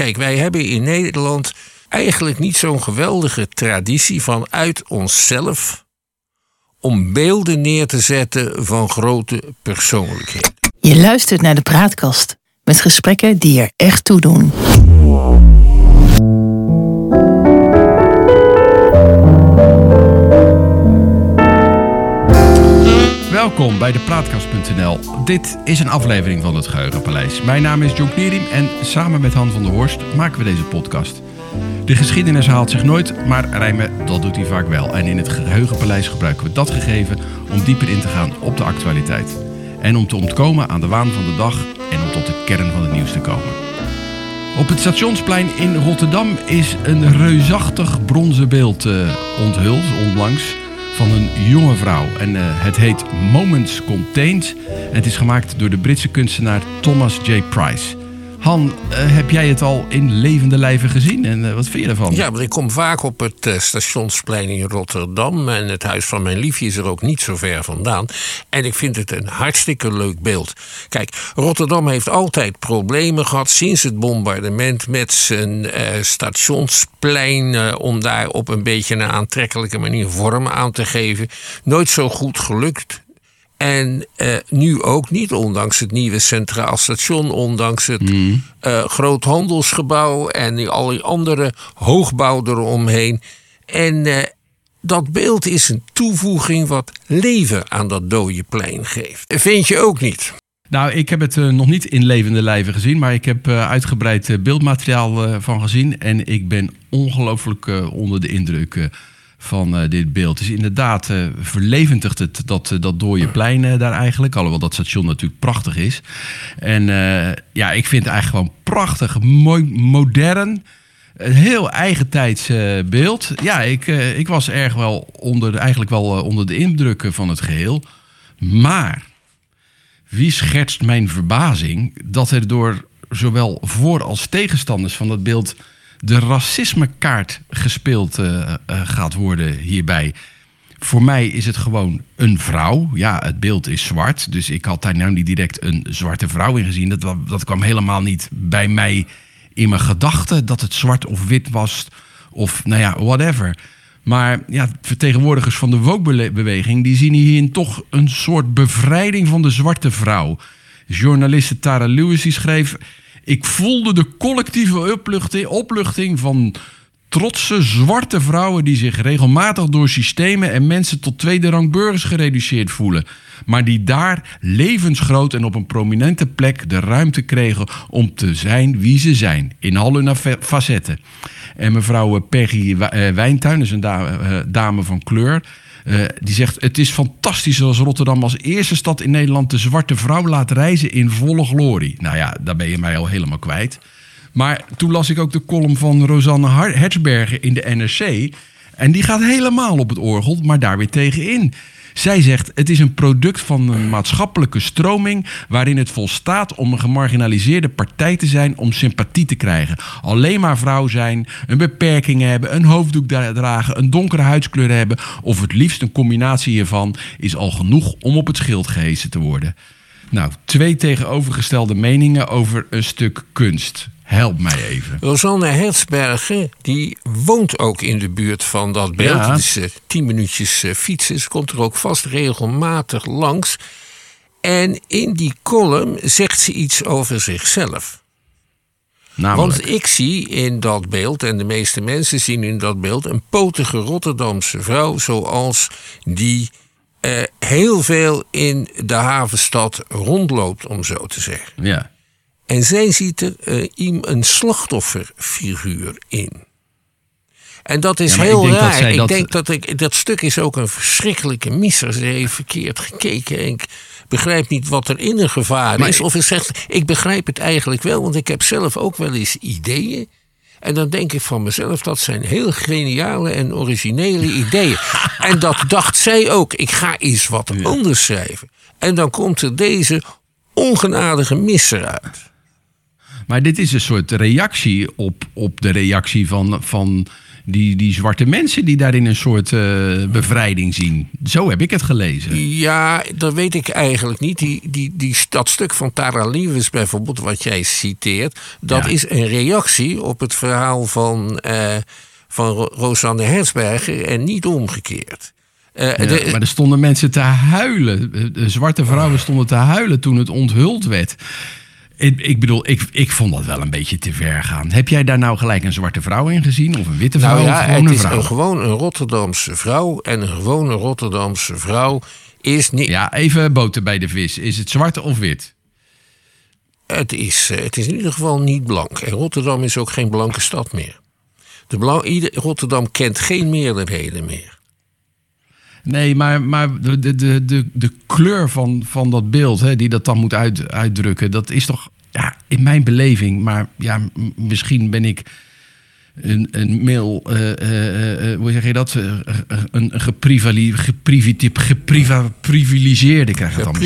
Kijk, wij hebben in Nederland eigenlijk niet zo'n geweldige traditie vanuit onszelf om beelden neer te zetten van grote persoonlijkheden. Je luistert naar de praatkast met gesprekken die er echt toe doen. Welkom bij de Praatkast.nl. Dit is een aflevering van het Geheugenpaleis. Mijn naam is John Knierim en samen met Han van der Horst maken we deze podcast. De geschiedenis haalt zich nooit, maar rijmen, dat doet hij vaak wel. En in het Geheugenpaleis gebruiken we dat gegeven om dieper in te gaan op de actualiteit. En om te ontkomen aan de waan van de dag en om tot de kern van het nieuws te komen. Op het stationsplein in Rotterdam is een reusachtig bronzen beeld uh, onthuld onlangs van een jonge vrouw. En uh, het heet Moments Contained. Het is gemaakt door de Britse kunstenaar Thomas J. Price. Han, uh, heb jij het al in levende lijven gezien en uh, wat vind je ervan? Ja, want ik kom vaak op het uh, stationsplein in Rotterdam. En het huis van mijn liefje is er ook niet zo ver vandaan. En ik vind het een hartstikke leuk beeld. Kijk, Rotterdam heeft altijd problemen gehad sinds het bombardement met zijn stationsplein. om daar op een beetje een aantrekkelijke manier vorm aan te geven. Nooit zo goed gelukt. En uh, nu ook niet, ondanks het nieuwe Centraal Station, ondanks het mm. uh, groothandelsgebouw en die, al die andere hoogbouw eromheen. En uh, dat beeld is een toevoeging wat leven aan dat dode plein geeft. Vind je ook niet? Nou, ik heb het uh, nog niet in levende lijven gezien, maar ik heb uh, uitgebreid uh, beeldmateriaal van gezien. En ik ben ongelooflijk onder de indruk van uh, dit beeld. Dus inderdaad uh, verlevendigt het dat, uh, dat dode plein daar eigenlijk. Alhoewel dat station natuurlijk prachtig is. En ja, ik vind het eigenlijk gewoon prachtig, mooi, modern. Een heel eigentijds beeld. Ja, ik, ik was erg wel onder, eigenlijk wel onder de indrukken van het geheel. Maar wie schetst mijn verbazing dat er door zowel voor- als tegenstanders van dat beeld de racismekaart gespeeld uh, uh, gaat worden hierbij. Voor mij is het gewoon een vrouw. Ja, het beeld is zwart. Dus ik had daar nou niet direct een zwarte vrouw in gezien. Dat, dat kwam helemaal niet bij mij in mijn gedachten dat het zwart of wit was. Of nou ja, whatever. Maar ja, vertegenwoordigers van de woke-beweging... die zien hierin toch een soort bevrijding van de zwarte vrouw. Journaliste Tara Lewis die schreef... Ik voelde de collectieve opluchting, van trotse zwarte vrouwen die zich regelmatig door systemen en mensen tot tweede rang burgers gereduceerd voelen. Maar die daar levensgroot en op een prominente plek de ruimte kregen om te zijn wie ze zijn. In al hun facetten. En mevrouw Peggy Wijntuin, is een dame van kleur. Uh, die zegt: Het is fantastisch als Rotterdam als eerste stad in Nederland de zwarte vrouw laat reizen in volle glorie. Nou ja, daar ben je mij al helemaal kwijt. Maar toen las ik ook de column van Rosanne Hertzberger in de NRC. En die gaat helemaal op het orgel, maar daar weer tegenin. Zij zegt: het is een product van een maatschappelijke stroming waarin het volstaat om een gemarginaliseerde partij te zijn om sympathie te krijgen. Alleen maar vrouw zijn, een beperking hebben, een hoofddoek dragen, een donkere huidskleur hebben of het liefst een combinatie hiervan is al genoeg om op het schild gehesen te worden. Nou, twee tegenovergestelde meningen over een stuk kunst. Help mij even. Rosanne Hertzberger, die woont ook in de buurt van dat beeld. Ja. Dus uh, tien minuutjes uh, fietsen. Ze komt er ook vast regelmatig langs. En in die column zegt ze iets over zichzelf. Namelijk. Want ik zie in dat beeld, en de meeste mensen zien in dat beeld, een potige Rotterdamse vrouw zoals die uh, heel veel in de havenstad rondloopt, om zo te zeggen. Ja. En zij ziet er uh, een slachtofferfiguur in. En dat is Ja, heel ik dat raar. zij ik dat- denk dat ik, dat stuk is ook een verschrikkelijke misser. Ze heeft verkeerd gekeken en ik begrijp niet wat er in een gevaar Maar is. Of ze zegt, ik begrijp het eigenlijk wel, want ik heb zelf ook wel eens ideeën. En dan denk ik van mezelf, dat zijn heel geniale en originele ideeën. en dat dacht zij ook. Ik ga iets wat anders schrijven. En dan komt er deze ongenadige misser uit. Maar dit is een soort reactie op, op de reactie van, van die, die zwarte mensen die daarin een soort eh, bevrijding zien. Zo heb ik het gelezen. Ja, dat weet ik eigenlijk niet. Die, die, die, dat stuk van Tara Liewes bijvoorbeeld, wat jij citeert... dat Ja. is een reactie op het verhaal van, eh van Ro- Rosanne Herzberger... en niet omgekeerd. Eh, Ja, de- maar er stonden mensen te huilen. De zwarte vrouwen stonden te huilen toen het onthuld werd. Ik, ik bedoel, ik, ik vond dat wel een beetje te ver gaan. Heb jij daar nou gelijk een zwarte vrouw in gezien? Of een witte vrouw? nou ja, het een is vrouw? een, gewoon een Rotterdamse vrouw... en een gewone Rotterdamse vrouw is niet... Ja, even boter bij de vis. Is het zwart of wit? Het is, eh, het is in ieder geval niet blank. En Rotterdam is ook geen blanke stad meer. De blau- ieder, Rotterdam kent geen meerderheden meer. Nee, maar, maar de, de, de, de, de kleur van, van dat beeld, hè, die dat dan moet uit, uitdrukken, dat is toch ja, in mijn beleving. Maar ja, misschien ben ik een, een mail, eh, eh, eh, hoe zeg je dat? Een geprivilegeerde, krijg het allemaal.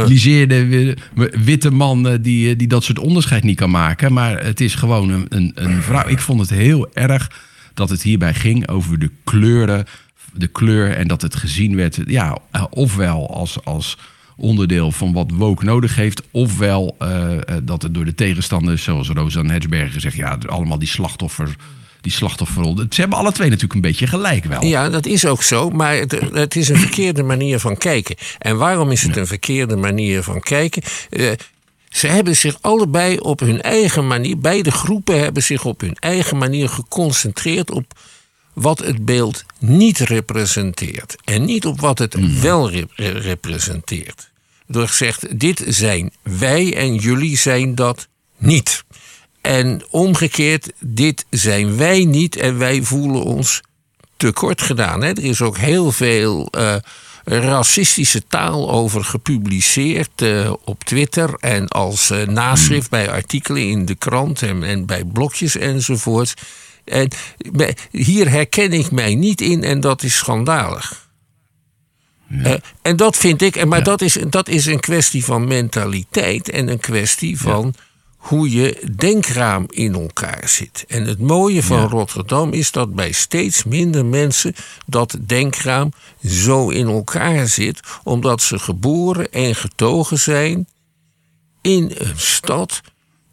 Geprivilegeerde wi- witte man die, die dat soort onderscheid niet kan maken. Maar het is gewoon een, een, een vrouw. Ik vond het heel erg dat het hierbij ging over de kleuren, de kleur en dat het gezien werd, ja, eh, ofwel als, als onderdeel van wat woke nodig heeft, ofwel eh, eh, dat het door de tegenstanders, zoals Rosanne Hetsberger zegt, ja, allemaal die slachtoffer, die slachtofferrol. Ze hebben alle twee natuurlijk een beetje gelijk wel. Ja, dat is ook zo, maar het, het is een verkeerde manier van kijken. En waarom is het een verkeerde manier van kijken? Ze hebben zich allebei op hun eigen manier, beide groepen hebben zich op hun eigen manier geconcentreerd op wat het beeld niet representeert. En niet op wat het wel rep- re- representeert. Door gezegd, dit zijn wij en jullie zijn dat niet. En omgekeerd, dit zijn wij niet en wij voelen ons tekort gedaan. Hè? Er is ook heel veel eh, racistische taal over gepubliceerd eh, op Twitter en als eh, naschrift bij artikelen in de krant en, en bij blogjes enzovoort. En hier herken ik mij niet in en dat is schandalig. Eh, en dat vind ik, en maar dat, is, dat is een kwestie van mentaliteit en een kwestie van hoe je denkraam in elkaar zit. En het mooie van Rotterdam is dat bij steeds minder mensen dat denkraam zo in elkaar zit, omdat ze geboren en getogen zijn in een stad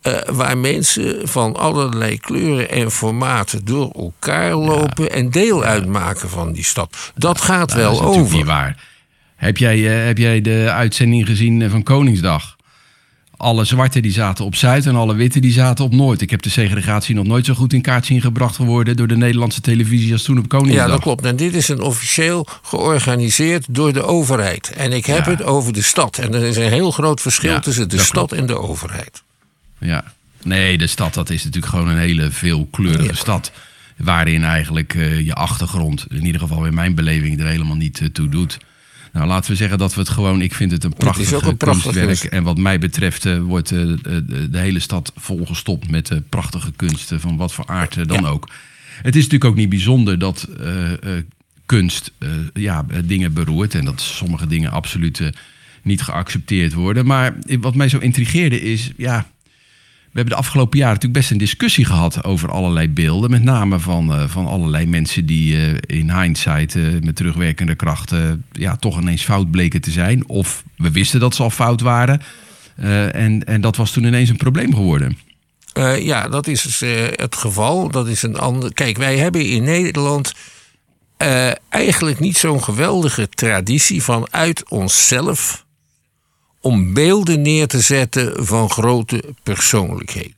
eh, waar mensen van allerlei kleuren en formaten door elkaar lopen en deel uitmaken van die stad. Dat gaat Nou, wel dat is natuurlijk over. niet waar. Heb jij, eh, heb jij de uitzending gezien eh, van Koningsdag? Alle zwarten die zaten op Zuid en alle witte die zaten op Noord. Ik heb de segregatie nog nooit zo goed in kaart zien gebracht worden door de Nederlandse televisie als toen op Koningsdag. Ja, dat klopt. En dit is een officieel georganiseerd door de overheid. En ik heb Ja. het over de stad. En er is een heel groot verschil Ja, tussen de stad en de overheid. Ja. Nee, de stad dat is natuurlijk gewoon een hele veelkleurige stad. Waarin eigenlijk eh, je achtergrond, in ieder geval in mijn beleving, er helemaal niet eh, toe doet. Nou, laten we zeggen dat we het gewoon. Ik vind het een prachtig ook een prachtig kunstwerk. kunst. En wat mij betreft eh, wordt de, hele stad volgestopt met prachtige kunsten van wat voor aard dan Ja. ook. Het is natuurlijk ook niet bijzonder dat kunst ja, dingen beroert. En dat sommige dingen absoluut niet geaccepteerd worden. Maar wat mij zo intrigeerde is, ja, hebben de afgelopen jaren natuurlijk best een discussie gehad over allerlei beelden. Met name van, eh, van allerlei mensen die eh, in hindsight eh, met terugwerkende krachten ja, toch ineens fout bleken te zijn. Of we wisten dat ze al fout waren. En, en dat was toen ineens een probleem geworden. Ja, dat is dus, het geval. Dat is een ander. Kijk, wij hebben in Nederland eigenlijk niet zo'n geweldige traditie vanuit onszelf om beelden neer te zetten van grote persoonlijkheden.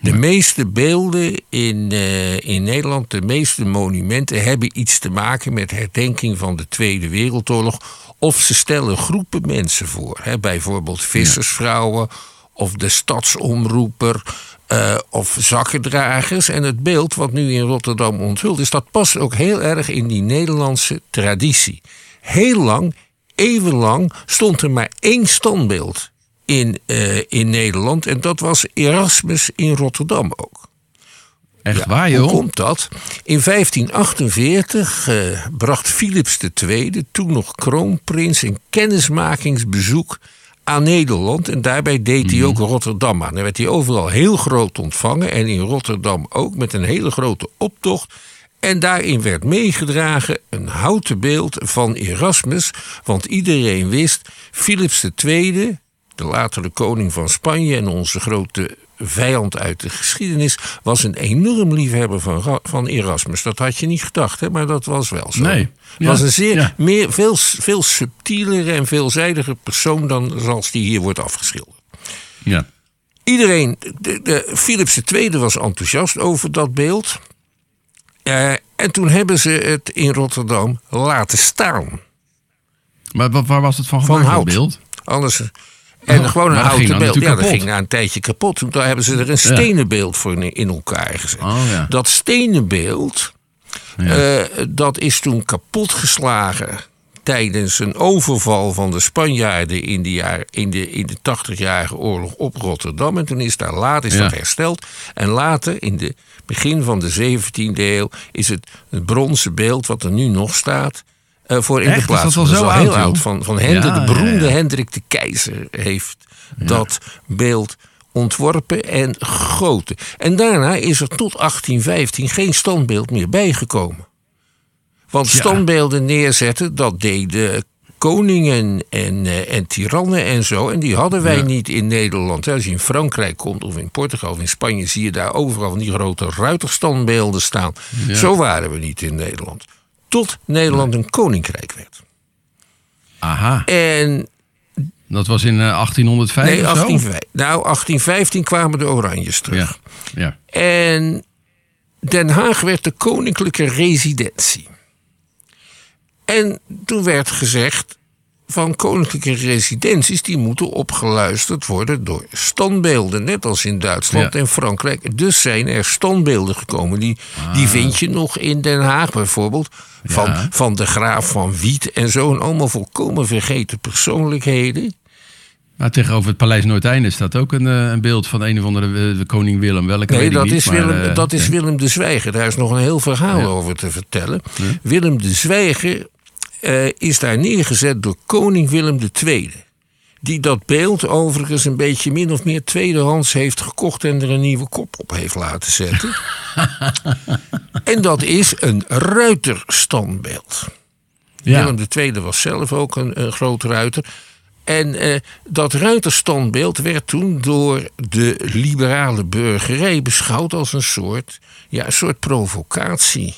De meeste beelden in, eh, in Nederland, de meeste monumenten hebben iets te maken met herdenking van de Tweede Wereldoorlog. Of ze stellen groepen mensen voor. Hè, bijvoorbeeld vissersvrouwen of de stadsomroeper eh, of zakkendragers. En het beeld wat nu in Rotterdam onthuld is, dat past ook heel erg in die Nederlandse traditie. Heel lang, eeuwenlang, stond er maar één standbeeld in, eh, in Nederland. En dat was Erasmus in Rotterdam ook. Echt waar, Hoe joh? komt dat? In 1548 eh, bracht Philips II, toen nog kroonprins, een kennismakingsbezoek aan Nederland. En daarbij deed hij Mhm. ook Rotterdam aan. Dan werd hij overal heel groot ontvangen. En in Rotterdam ook met een hele grote optocht. En daarin werd meegedragen een houten beeld van Erasmus. Want iedereen wist, Philips II, de latere koning van Spanje en onze grote vijand uit de geschiedenis, was een enorm liefhebber van, van Erasmus. Dat had je niet gedacht, hè? maar dat was wel zo. Nee. Ja. was een zeer, Ja. meer, veel, veel subtieler en veelzijdiger persoon dan zoals die hier wordt afgeschilderd. Ja. Iedereen, de, de, Philips II was enthousiast over dat beeld. Eh, en toen hebben ze het in Rotterdam laten staan. Maar waar was het van Van gemaakt, dat hout. beeld? Anders. En Oh, gewoon een houten beeld. Ja, dat kapot. ging na een tijdje kapot. Toen hebben ze er een stenen beeld voor in, elkaar gezet. Oh ja. Dat stenen beeld, Ja. eh, dat is toen kapotgeslagen tijdens een overval van de Spanjaarden in de, jaar, in de, in de 80-jarige oorlog op Rotterdam. En toen is daar later is Ja. dat hersteld. En later, in het begin van de 17e eeuw, is het het bronzen beeld wat er nu nog staat. eh, voor in Echt? de Is plaats. dat al zo al heel oud. Van, van Hendrik, Ja, de beroemde ja. Hendrik de Keizer heeft dat beeld ontworpen en gegoten. En daarna is er tot 1815 geen standbeeld meer bijgekomen. Want standbeelden neerzetten, dat deden koningen en, eh, en tirannen en zo. En die hadden wij Ja. niet in Nederland. Als je in Frankrijk komt of in Portugal of in Spanje... zie je daar overal van die grote ruiterstandbeelden staan. Ja. Zo waren we niet in Nederland. Tot Nederland een koninkrijk werd. Aha. En Dat was in 1805 nee, of zo? 1815, nou, 1815 kwamen de Oranjes terug. Ja. ja. En Den Haag werd de koninklijke residentie. En toen werd gezegd van koninklijke residenties die moeten opgeluisterd worden door standbeelden, net als in Duitsland Ja. en Frankrijk. Dus zijn er standbeelden gekomen. Die, Ah. die vind je nog in Den Haag bijvoorbeeld. Van, Ja. van de graaf van Wiet en zo. En allemaal volkomen vergeten persoonlijkheden. Maar tegenover het Paleis Noordeinde staat ook een, eh, een beeld van een of andere eh, de koning Willem. Welke Nee, ik dat, niet, is, maar, Willem, eh, dat is. Willem de Zwijger. Daar is nog een heel verhaal Ja. over te vertellen. Willem de Zwijger eh, is daar neergezet door koning Willem II. Die dat beeld overigens een beetje min of meer tweedehands heeft gekocht en er een nieuwe kop op heeft laten zetten. en dat is een ruiterstandbeeld. Ja. Willem II was zelf ook een, een groot ruiter. En eh, dat ruiterstandbeeld werd toen door de liberale burgerij beschouwd als een soort, ja, een soort provocatie.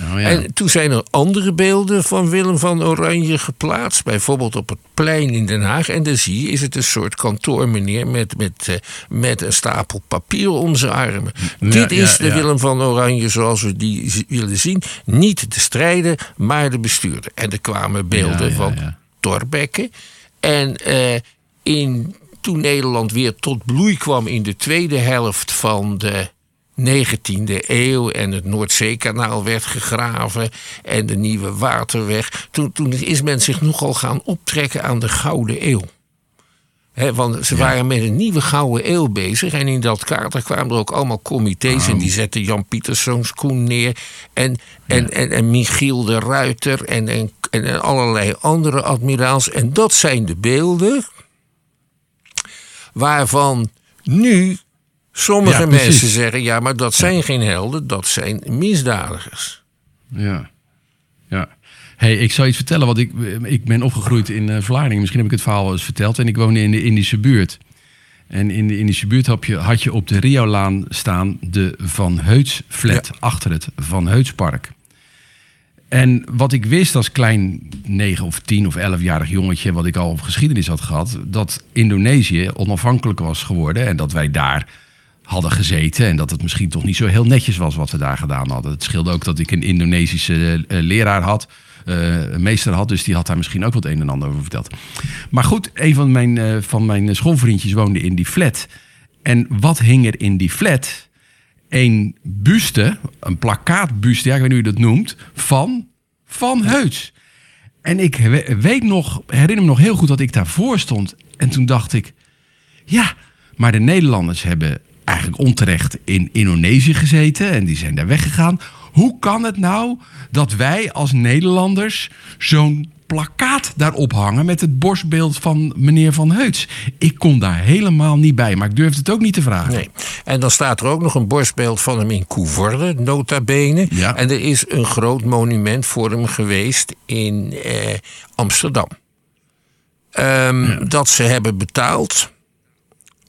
Oh, ja. En toen zijn er andere beelden van Willem van Oranje geplaatst. Bijvoorbeeld op het plein in Den Haag. En dan zie je, is het een soort kantoormeneer met, met, eh, met een stapel papier om zijn armen. Ja, Dit is ja, de. Willem van Oranje zoals we die willen zien. Niet de strijder, maar de bestuurder. En er kwamen beelden van ja. En eh, in, toen Nederland weer tot bloei kwam in de tweede helft van de 19e eeuw en het Noordzeekanaal werd gegraven en de nieuwe waterweg. Toen, toen is men zich nogal gaan optrekken aan de Gouden Eeuw. Want ze waren met een nieuwe Gouden Eeuw bezig. En in dat kader kwamen er ook allemaal comité's. En die zetten Jan Pieterszoons Koen neer. En, en, en, en Michiel de Ruiter. En, en, en, allerlei andere admiraals. En dat zijn de beelden. Waarvan nu sommige Ja, mensen zeggen: ja, maar dat zijn geen helden, dat zijn misdadigers. Ja. Hey, ik zal iets vertellen, want ik, ik ben opgegroeid in eh Vlaardingen. Misschien heb ik het verhaal eens verteld. En ik woonde in de Indische buurt. En in de Indische buurt had je, had je op de Riolaan staan de Van Heuts flat achter het Van Heutspark. En wat ik wist als klein 9 of 10 of 11-jarig jongetje, wat ik al op geschiedenis had gehad, dat Indonesië onafhankelijk was geworden en dat wij daar hadden gezeten en dat het misschien toch niet zo heel netjes was wat we daar gedaan hadden. Het scheelde ook dat ik een Indonesische eh, leraar had, meester had, dus die had daar misschien ook wat een en ander over verteld. Maar goed, een van mijn, eh, van mijn schoolvriendjes woonde in die flat. En wat hing er in die flat? Een buste, een plakkaatbuste, ja, ik weet niet hoe je dat noemt, van Van Heuts. En ik we- weet nog, herinner me nog heel goed dat ik daarvoor stond. En toen dacht ik, ja, maar de Nederlanders hebben eigenlijk onterecht in Indonesië gezeten en die zijn daar weggegaan. Hoe kan het nou dat wij als Nederlanders zo'n plakkaat daarop hangen met het borstbeeld van meneer Van Heuts. Ik kon daar helemaal niet bij, maar ik durfde het ook niet te vragen. Nee. En dan staat er ook nog een borstbeeld van hem in Coevorde, nota bene. Ja. En er is een groot monument voor hem geweest in eh, Amsterdam. Ehm, Dat ze hebben betaald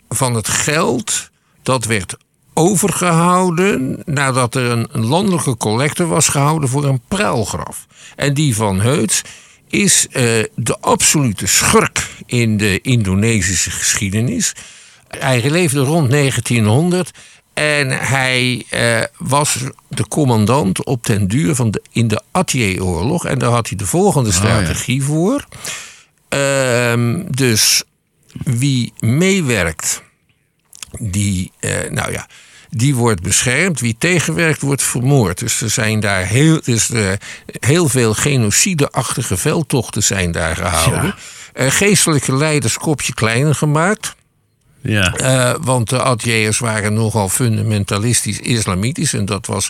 van het geld dat werd overgehouden nadat er een, een landelijke collecte was gehouden voor een pruilgraf. En die van Heuts is eh, de absolute schurk in de Indonesische geschiedenis. Hij leefde rond 1900 en hij eh, was de commandant op den duur van de, in de Atje-oorlog. En daar had hij de volgende strategie voor. Ehm, dus wie meewerkt, die, eh, nou ja, die wordt beschermd. Wie tegenwerkt, wordt vermoord. Dus er zijn daar heel, dus, eh, heel veel genocideachtige veldtochten zijn daar gehouden. Ja. Eh, geestelijke leiders kopje kleiner gemaakt. Ja. Want de Adjeërs waren nogal fundamentalistisch islamitisch. En dat was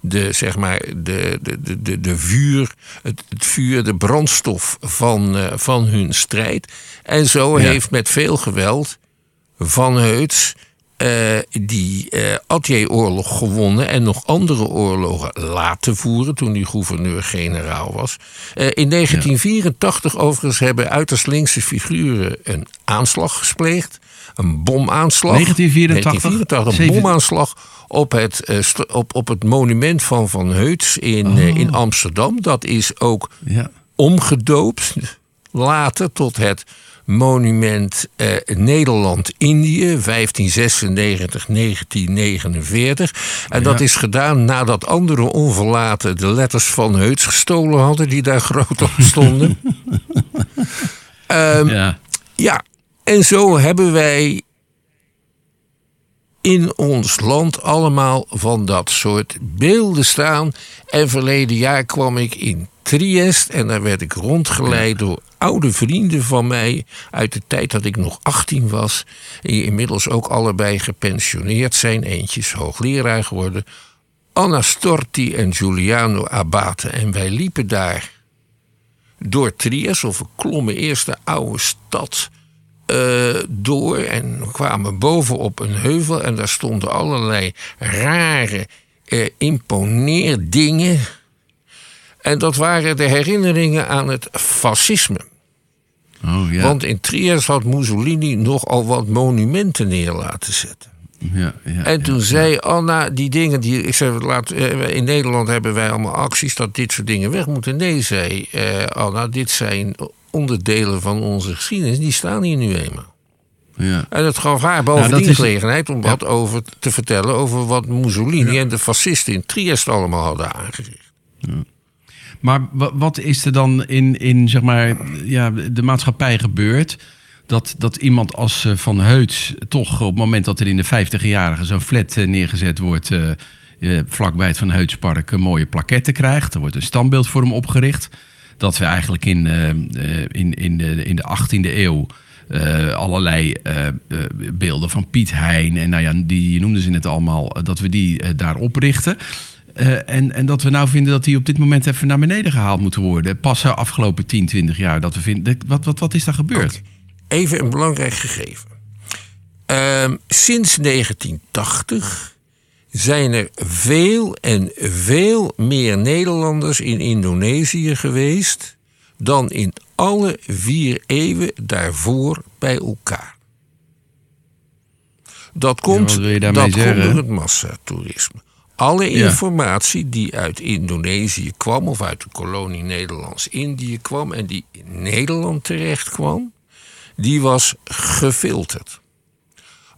de, zeg maar, de, de, de, de, de vuur, het, het vuur, de brandstof van, van hun strijd. En zo Ja. heeft met veel geweld Van Heuts eh, die eh Atje-oorlog gewonnen en nog andere oorlogen laten voeren toen hij gouverneur-generaal was. Eh, in 1984 overigens hebben uiterst linkse figuren een aanslag gepleegd. Een bomaanslag. 1984? 1984, een bomaanslag op het, op, op het monument van Van Heuts in, eh, in Amsterdam. Dat is ook ja. omgedoopt later tot het monument eh, Nederland-Indië 1596-1949. En dat is gedaan nadat andere onverlaten de letters van Heuts gestolen hadden die daar groot op stonden. Ehm, ja. ja, en zo hebben wij in ons land allemaal van dat soort beelden staan. En verleden jaar kwam ik in Triest en daar werd ik rondgeleid door oude vrienden van mij uit de tijd dat ik nog 18 was. Die inmiddels ook allebei gepensioneerd zijn. Eentje is hoogleraar geworden. Anna Storti en Giuliano Abate. En wij liepen daar door Triest, of we klommen eerst de oude stad eh, door en we kwamen boven op een heuvel en daar stonden allerlei rare eh, imponeerdingen. En dat waren de herinneringen aan het fascisme. Oh ja. Want in Triest had Mussolini nogal wat monumenten neer laten zetten. ja, ja, En ja. toen zei Anna, die dingen die. Ik zei, laat, eh, in Nederland hebben wij allemaal acties dat dit soort dingen weg moeten. Nee, zei eh, Anna, dit zijn onderdelen van onze geschiedenis. Die staan hier nu eenmaal. Ja. En dat gaf haar Nou, bovendien is- gelegenheid om wat over te vertellen over wat Mussolini en de fascisten in Triest allemaal hadden aangericht. Maar wa- wat is er dan in, in zeg maar, ja, de maatschappij gebeurd? Dat, dat iemand als eh, Van Heuts toch op het moment dat er in de 50-jarige zo'n flat eh, neergezet wordt... eh, vlakbij het Van Heutspark een mooie plaquette krijgt. Er wordt een standbeeld voor hem opgericht. Dat we eigenlijk in, in, in, de, in de 18e eeuw... allerlei beelden van Piet Hein en nou ja, die je noemde ze net allemaal, dat we die daar oprichten. Eh, en, en dat we nou vinden dat die op dit moment even naar beneden gehaald moeten worden. Pas de afgelopen 10, 20 jaar dat we vinden. Wat, wat, wat is daar gebeurd? Even een belangrijk gegeven. Ehm, sinds 1980 zijn er veel en veel meer Nederlanders in Indonesië geweest dan in alle vier eeuwen daarvoor bij elkaar. Dat komt, dat komt door het massatoerisme. Alle Ja. informatie die uit Indonesië kwam of uit de kolonie Nederlands-Indië kwam en die in Nederland terecht kwam, die was gefilterd.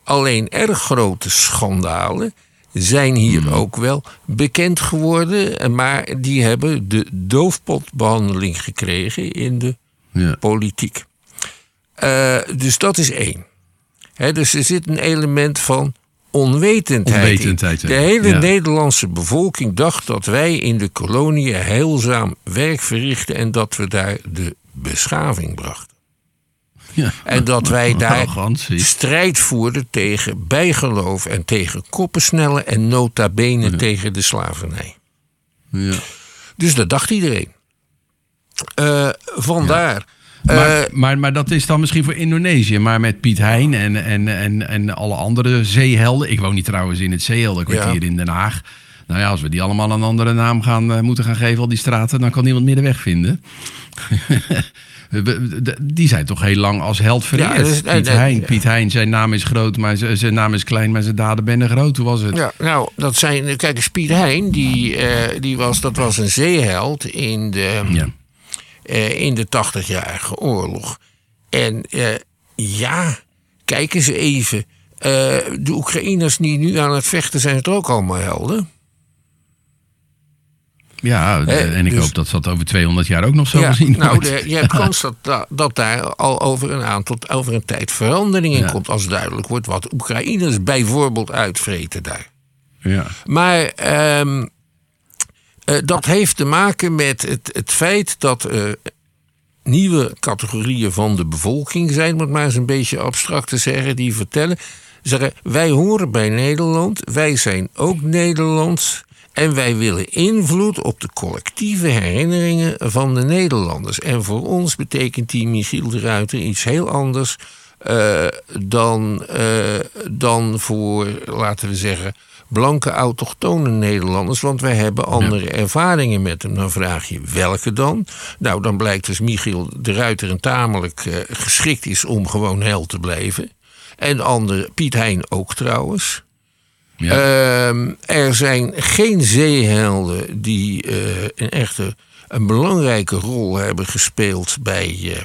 Alleen erg grote schandalen zijn hier Hmm. ook wel bekend geworden, maar die hebben de doofpotbehandeling gekregen in de Ja. politiek. Eh, dus dat is één. Dus er zit een element van onwetendheid, De hele Ja. Nederlandse bevolking dacht dat wij in de koloniën heilzaam werk verrichten en dat we daar de beschaving brachten. Ja. En dat wij daar strijd voerden tegen bijgeloof en tegen koppensnellen en nota bene tegen de slavernij. Ja. Dus dat dacht iedereen. Eh, vandaar. Maar, Eh, maar, maar dat is dan misschien voor Indonesië. Maar met Piet Hein en, en, en, en alle andere zeehelden. Ik woon niet trouwens in het zeeheldenkwartier Ja. in Den Haag. Nou ja, als we die allemaal een andere naam gaan, eh, moeten gaan geven, al die straten, dan kan niemand meer de weg vinden. Die zijn toch heel lang als held vereerd. Ja, dus- Piet, en- Hein, Piet Hein, zijn naam is groot, maar zijn naam is klein, maar zijn daden ben groot. Hoe was het? Ja, nou, dat zijn. Kijk, eens, Piet Hein, die, eh, die was, dat was een zeeheld in de, Ja. Eh, in de 80-jarige oorlog. En eh, ja, kijk eens even. Eh, de Oekraïners die nu aan het vechten zijn, het ook allemaal helden. Ja, en ik dus- hoop dat dat over 200 jaar ook nog zo ja, gezien nou, wordt. je hebt kans dat, da- dat daar al over een aantal, over een tijd verandering in Ja. komt. Als duidelijk wordt wat Oekraïners bijvoorbeeld uitvreten daar. Ja. Maar ehm, eh, dat heeft te maken met het, het feit dat er nieuwe categorieën van de bevolking zijn, om het maar eens een beetje abstract te zeggen, die vertellen, zeggen wij horen bij Nederland, wij zijn ook Nederlands en wij willen invloed op de collectieve herinneringen van de Nederlanders. En voor ons betekent die Michiel de Ruiter iets heel anders eh, dan, eh, dan voor, laten we zeggen, blanke autochtone Nederlanders. Want wij hebben andere ervaringen met hem. Dan vraag je welke dan? Nou, dan blijkt dus Michiel de Ruiter een tamelijk eh, geschikt is om gewoon held te blijven. En ander, Piet Hein ook trouwens. Ja. Ehm, er zijn geen zeehelden die eh, een echte een belangrijke rol hebben gespeeld bij, eh,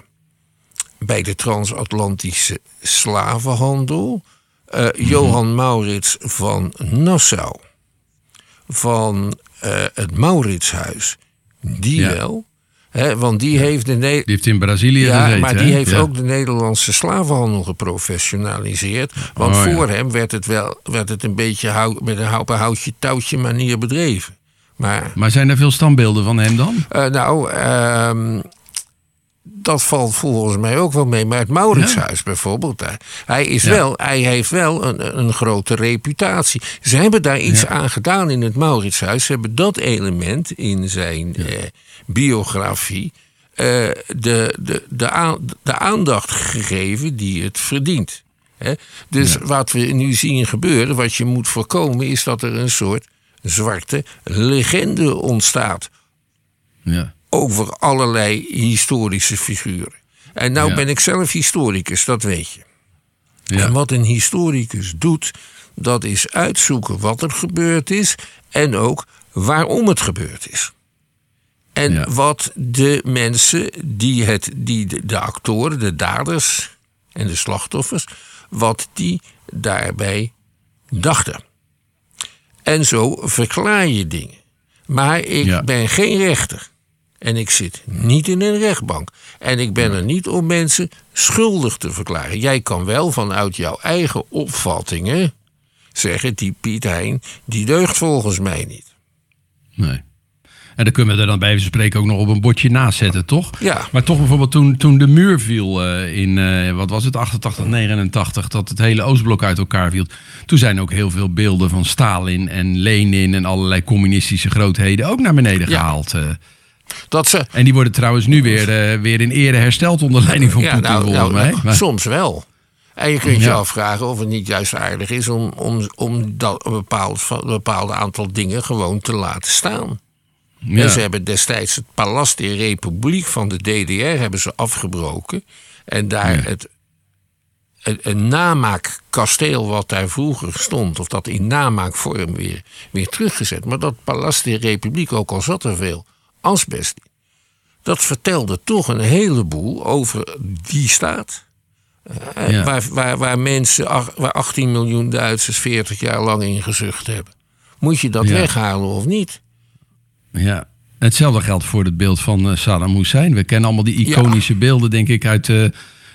bij de transatlantische slavenhandel. Eh, Johan Maurits van Nassau, van eh, het Mauritshuis, die Ja. wel. Want die heeft de Die heeft in Brazilië ja, gezeten. maar die heeft Ja. ook de Nederlandse slavenhandel geprofessionaliseerd. Want Oh, ja. voor hem werd het, wel, werd het een beetje hou- met een een houtje touwtje manier bedreven. Maar Maar zijn er veel standbeelden van hem dan? eh, nou, ehm, dat valt volgens mij ook wel mee. Maar het Mauritshuis bijvoorbeeld, hij, hij, is Ja. wel, hij heeft wel een, een grote reputatie. Ze hebben daar iets Ja. aan gedaan in het Mauritshuis. Ze hebben dat element in zijn eh, biografie eh, de, de, de, aan- de aandacht gegeven die het verdient. Hè? Dus wat we nu zien gebeuren, wat je moet voorkomen, is dat er een soort zwarte legende ontstaat Ja. Over allerlei historische figuren. En nou Ja. ben ik zelf historicus, dat weet je. Ja. En wat een historicus doet, dat is uitzoeken wat er gebeurd is en ook waarom het gebeurd is. En Ja. wat de mensen, die het, die de, de actoren, de daders en de slachtoffers, wat die daarbij dachten. En zo verklaar je dingen. Maar ik Ja. ben geen rechter. En ik zit niet in een rechtbank. En ik ben er niet om mensen schuldig te verklaren. Jij kan wel vanuit jouw eigen opvattingen zeggen: die Piet Hein, die deugt volgens mij niet. Nee. En dan kunnen we er dan bij spreken ook nog op een bordje naast zetten, toch? Ja. Maar toch bijvoorbeeld toen, toen de muur viel eh, in, eh, wat was het, 88, 89, dat het hele Oostblok uit elkaar viel. Toen zijn ook heel veel beelden van Stalin en Lenin en allerlei communistische grootheden ook naar beneden Ja. gehaald. eh. Dat ze. En die worden trouwens nu weer, eh, weer in ere hersteld onder leiding van Ja, Poetin, nou, volgens nou, mij. nou, Maar- soms wel. En je kunt je Ja. afvragen of het niet juist aardig is om, om, om dat, een, bepaald, een bepaald aantal dingen gewoon te laten staan. ja. En ze hebben destijds het Palast der Republiek van de DDR hebben ze afgebroken. En daar Ja. het, een, een namaakkasteel wat daar vroeger stond, of dat in namaakvorm weer, weer teruggezet. Maar dat Palast der Republiek, ook al zat er veel asbest dat vertelde toch een heleboel over die staat. Eh, Ja. waar, waar, waar mensen, ach- waar 18 miljoen Duitsers 40 jaar lang in gezucht hebben. Moet je dat Ja. weghalen of niet? Ja. Hetzelfde geldt voor het beeld van eh, Saddam Hussein. We kennen allemaal die iconische beelden, denk ik, uit. eh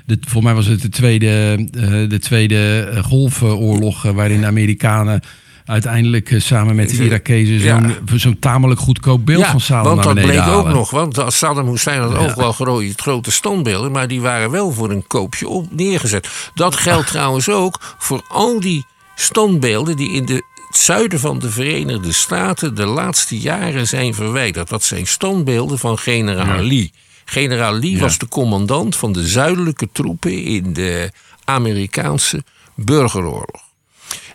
de, volgens mij was het de Tweede, eh, de tweede Golfoorlog, waarin de Amerikanen uiteindelijk eh, samen met de Ze- Irakezen zo'n zo'n tamelijk goedkoop beeld van Saddam want dat bleek ook nog. Want Saddam Hussein had ook wel grote, grote standbeelden, maar die waren wel voor een koopje op neergezet. Dat geldt trouwens ook voor al die standbeelden die in de het zuiden van de Verenigde Staten de laatste jaren zijn verwijderd. Dat zijn standbeelden van generaal Ja. Lee. Generaal Lee Ja. was de commandant van de zuidelijke troepen in de Amerikaanse burgeroorlog.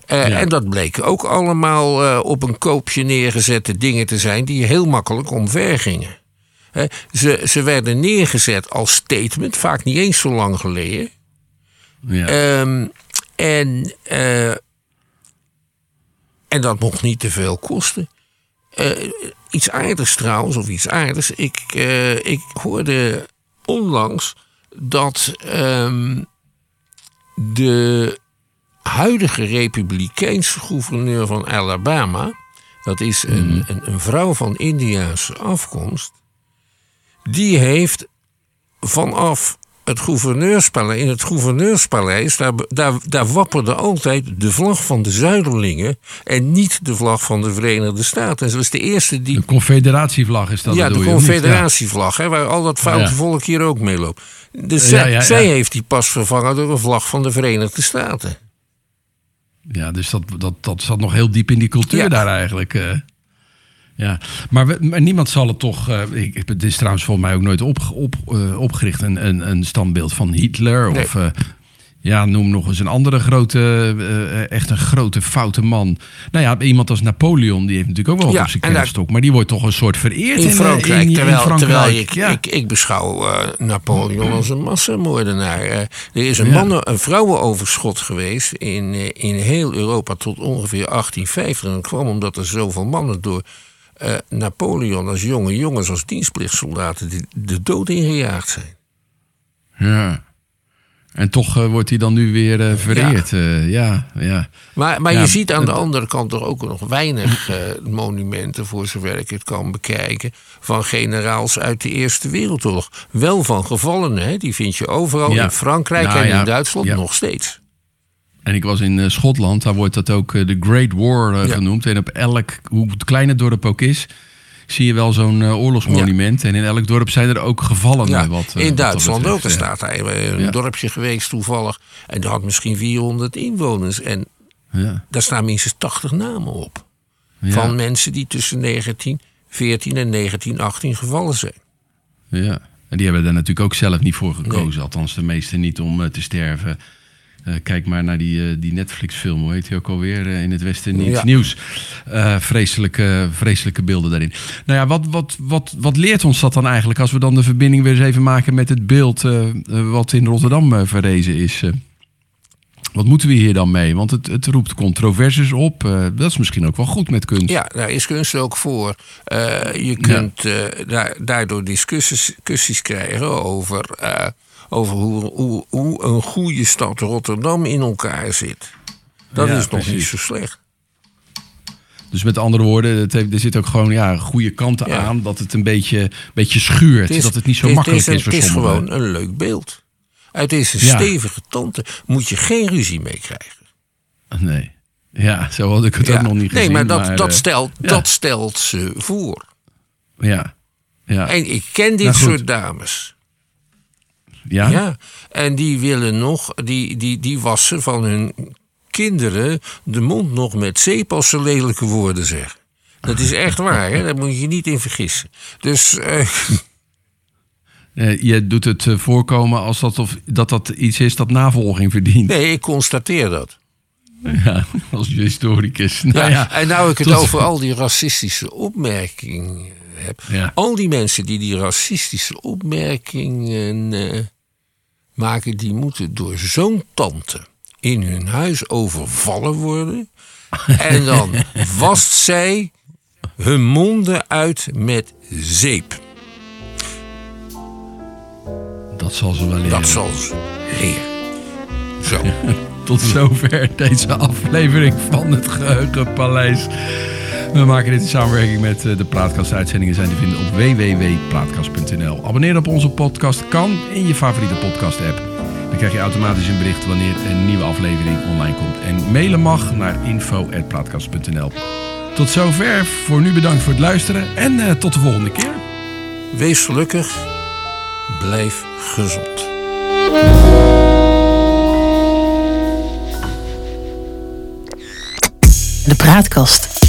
Eh, Ja. En dat bleken ook allemaal eh, op een koopje neergezette dingen te zijn die heel makkelijk omver gingen. Ze, ze werden neergezet als statement, vaak niet eens zo lang geleden. Ja. Ehm, en, eh, en dat mocht niet te veel kosten. Iets aardigs trouwens, of iets aardigs. Ik, ik hoorde onlangs dat ehm, de huidige republikeinse gouverneur van Alabama... dat is een, een, een vrouw van Indiaanse afkomst... die heeft vanaf het gouverneurspaleis, in het gouverneurspaleis, daar, daar, daar wapperde altijd de vlag van de Zuiderlingen en niet de vlag van de Verenigde Staten. En ze was de eerste die. de confederatievlag is dat ja, de confederatievlag, hè, waar al dat foute Ja. volk hier ook mee loopt. Dus Ja, zij, zij heeft die pas vervangen door een vlag van de Verenigde Staten. Ja, dus dat, dat, dat zat nog heel diep in die cultuur Ja. daar eigenlijk. eh. ja, maar, we- maar niemand zal het toch. eh, ik, het is trouwens volgens mij ook nooit op, op, eh, opgericht een, een, een standbeeld van Hitler. Of ja, noem nog eens een andere grote, eh, echt een grote foute man. Nou ja, iemand als Napoleon, die heeft natuurlijk ook wel Ja, op zijn kerststok. Maar die wordt toch een soort vereerd in, In eh, Frankrijk, in- in terwijl, Frankrijk. terwijl ik, ja. ik, ik beschouw eh, Napoleon als een massamoordenaar. Er is een, mannen, een vrouwenoverschot geweest in, in heel Europa tot ongeveer 1850. En dat kwam omdat er zoveel mannen door Napoleon als jonge jongens, als dienstplichtsoldaten, die de dood ingejaagd zijn. ja. En toch eh, wordt hij dan nu weer eh, vereerd. Ja, ja. ja. Maar, maar Ja, je ziet aan de andere kant toch ook nog weinig eh, monumenten, voor zover ik het kan bekijken, van generaals uit de Eerste Wereldoorlog. Wel van gevallenen, hè? die vind je overal Ja. in Frankrijk Nou en in Duitsland nog steeds. En ik was in eh, Schotland, daar wordt dat ook eh, de Great War eh, genoemd. En op elk, hoe klein het dorp ook is, zie je wel zo'n eh, oorlogsmonument. En in elk dorp zijn er ook gevallen. Ja, wat, eh, in wat dat Duitsland ook. Er staat daar een Ja. dorpje geweest toevallig. En die had misschien 400 inwoners. En Ja, daar staan minstens 80 namen op. ja, Van mensen die tussen 1914 en 1918 gevallen zijn. ja. En die hebben er natuurlijk ook zelf niet voor gekozen. Althans, de meesten niet om eh, te sterven. Eh, kijk maar naar die, eh, die Netflix-film, hoe heet die ook alweer? Eh, in het Westen niets Ja. nieuws. Vreselijke, vreselijke beelden daarin. Nou ja, wat, wat, wat, wat leert ons dat dan eigenlijk als we dan de verbinding weer eens even maken met het beeld wat in Rotterdam verrezen is? wat moeten we hier dan mee? Want het, het roept controversies op. dat is misschien ook wel goed met kunst. Ja, daar is kunst ook voor. Je kunt daar, daardoor discussies, discussies krijgen over, over hoe, hoe, hoe een goede stad Rotterdam in elkaar zit. Dat Ja, is nog niet zo slecht. Dus met andere woorden, het heeft, er zit ook gewoon ja, goede kanten Ja. aan. Dat het een beetje, beetje schuurt. dat het niet zo het makkelijk het is, voor Het is sommigen. gewoon een leuk beeld. Uit deze Ja. stevige tante moet je geen ruzie mee krijgen. Nee. Ja, zo had ik het Ja. ook nog niet gezien. nee, maar dat, dat, eh, stelt, dat stelt ze voor. Ja. Ja. En ik ken dit Nou, soort dames. Ja? Ja. En die willen nog, die, die, die wassen van hun kinderen de mond nog met zeep als ze lelijke woorden zeggen. Dat is echt waar, hè? daar moet je je niet in vergissen. Dus eh, Eh, je doet het eh, voorkomen als dat, of, dat dat iets is dat navolging verdient. nee, ik constateer dat. Ja, als historicus. Nou Ja, ja, en nou ik het tot- over al die racistische opmerkingen heb. Ja. Al die mensen die die racistische opmerkingen maken, die moeten door zo'n tante in hun huis overvallen worden. En dan wast zij hun monden uit met zeep. Dat zal ze wel leren. Dat zal ze leren. Zo. Tot zover deze aflevering van het Geheugenpaleis. We maken dit in samenwerking met eh, de Praatkast. Uitzendingen zijn te vinden op www.praatkast.nl. Abonneer op onze podcast kan in je favoriete podcast app. Dan krijg je automatisch een bericht wanneer een nieuwe aflevering online komt. En mailen mag naar info.praatkast.nl. Tot zover. Voor nu bedankt voor het luisteren en eh, tot de volgende keer. Wees gelukkig. Blijf gezond. De Praatkast.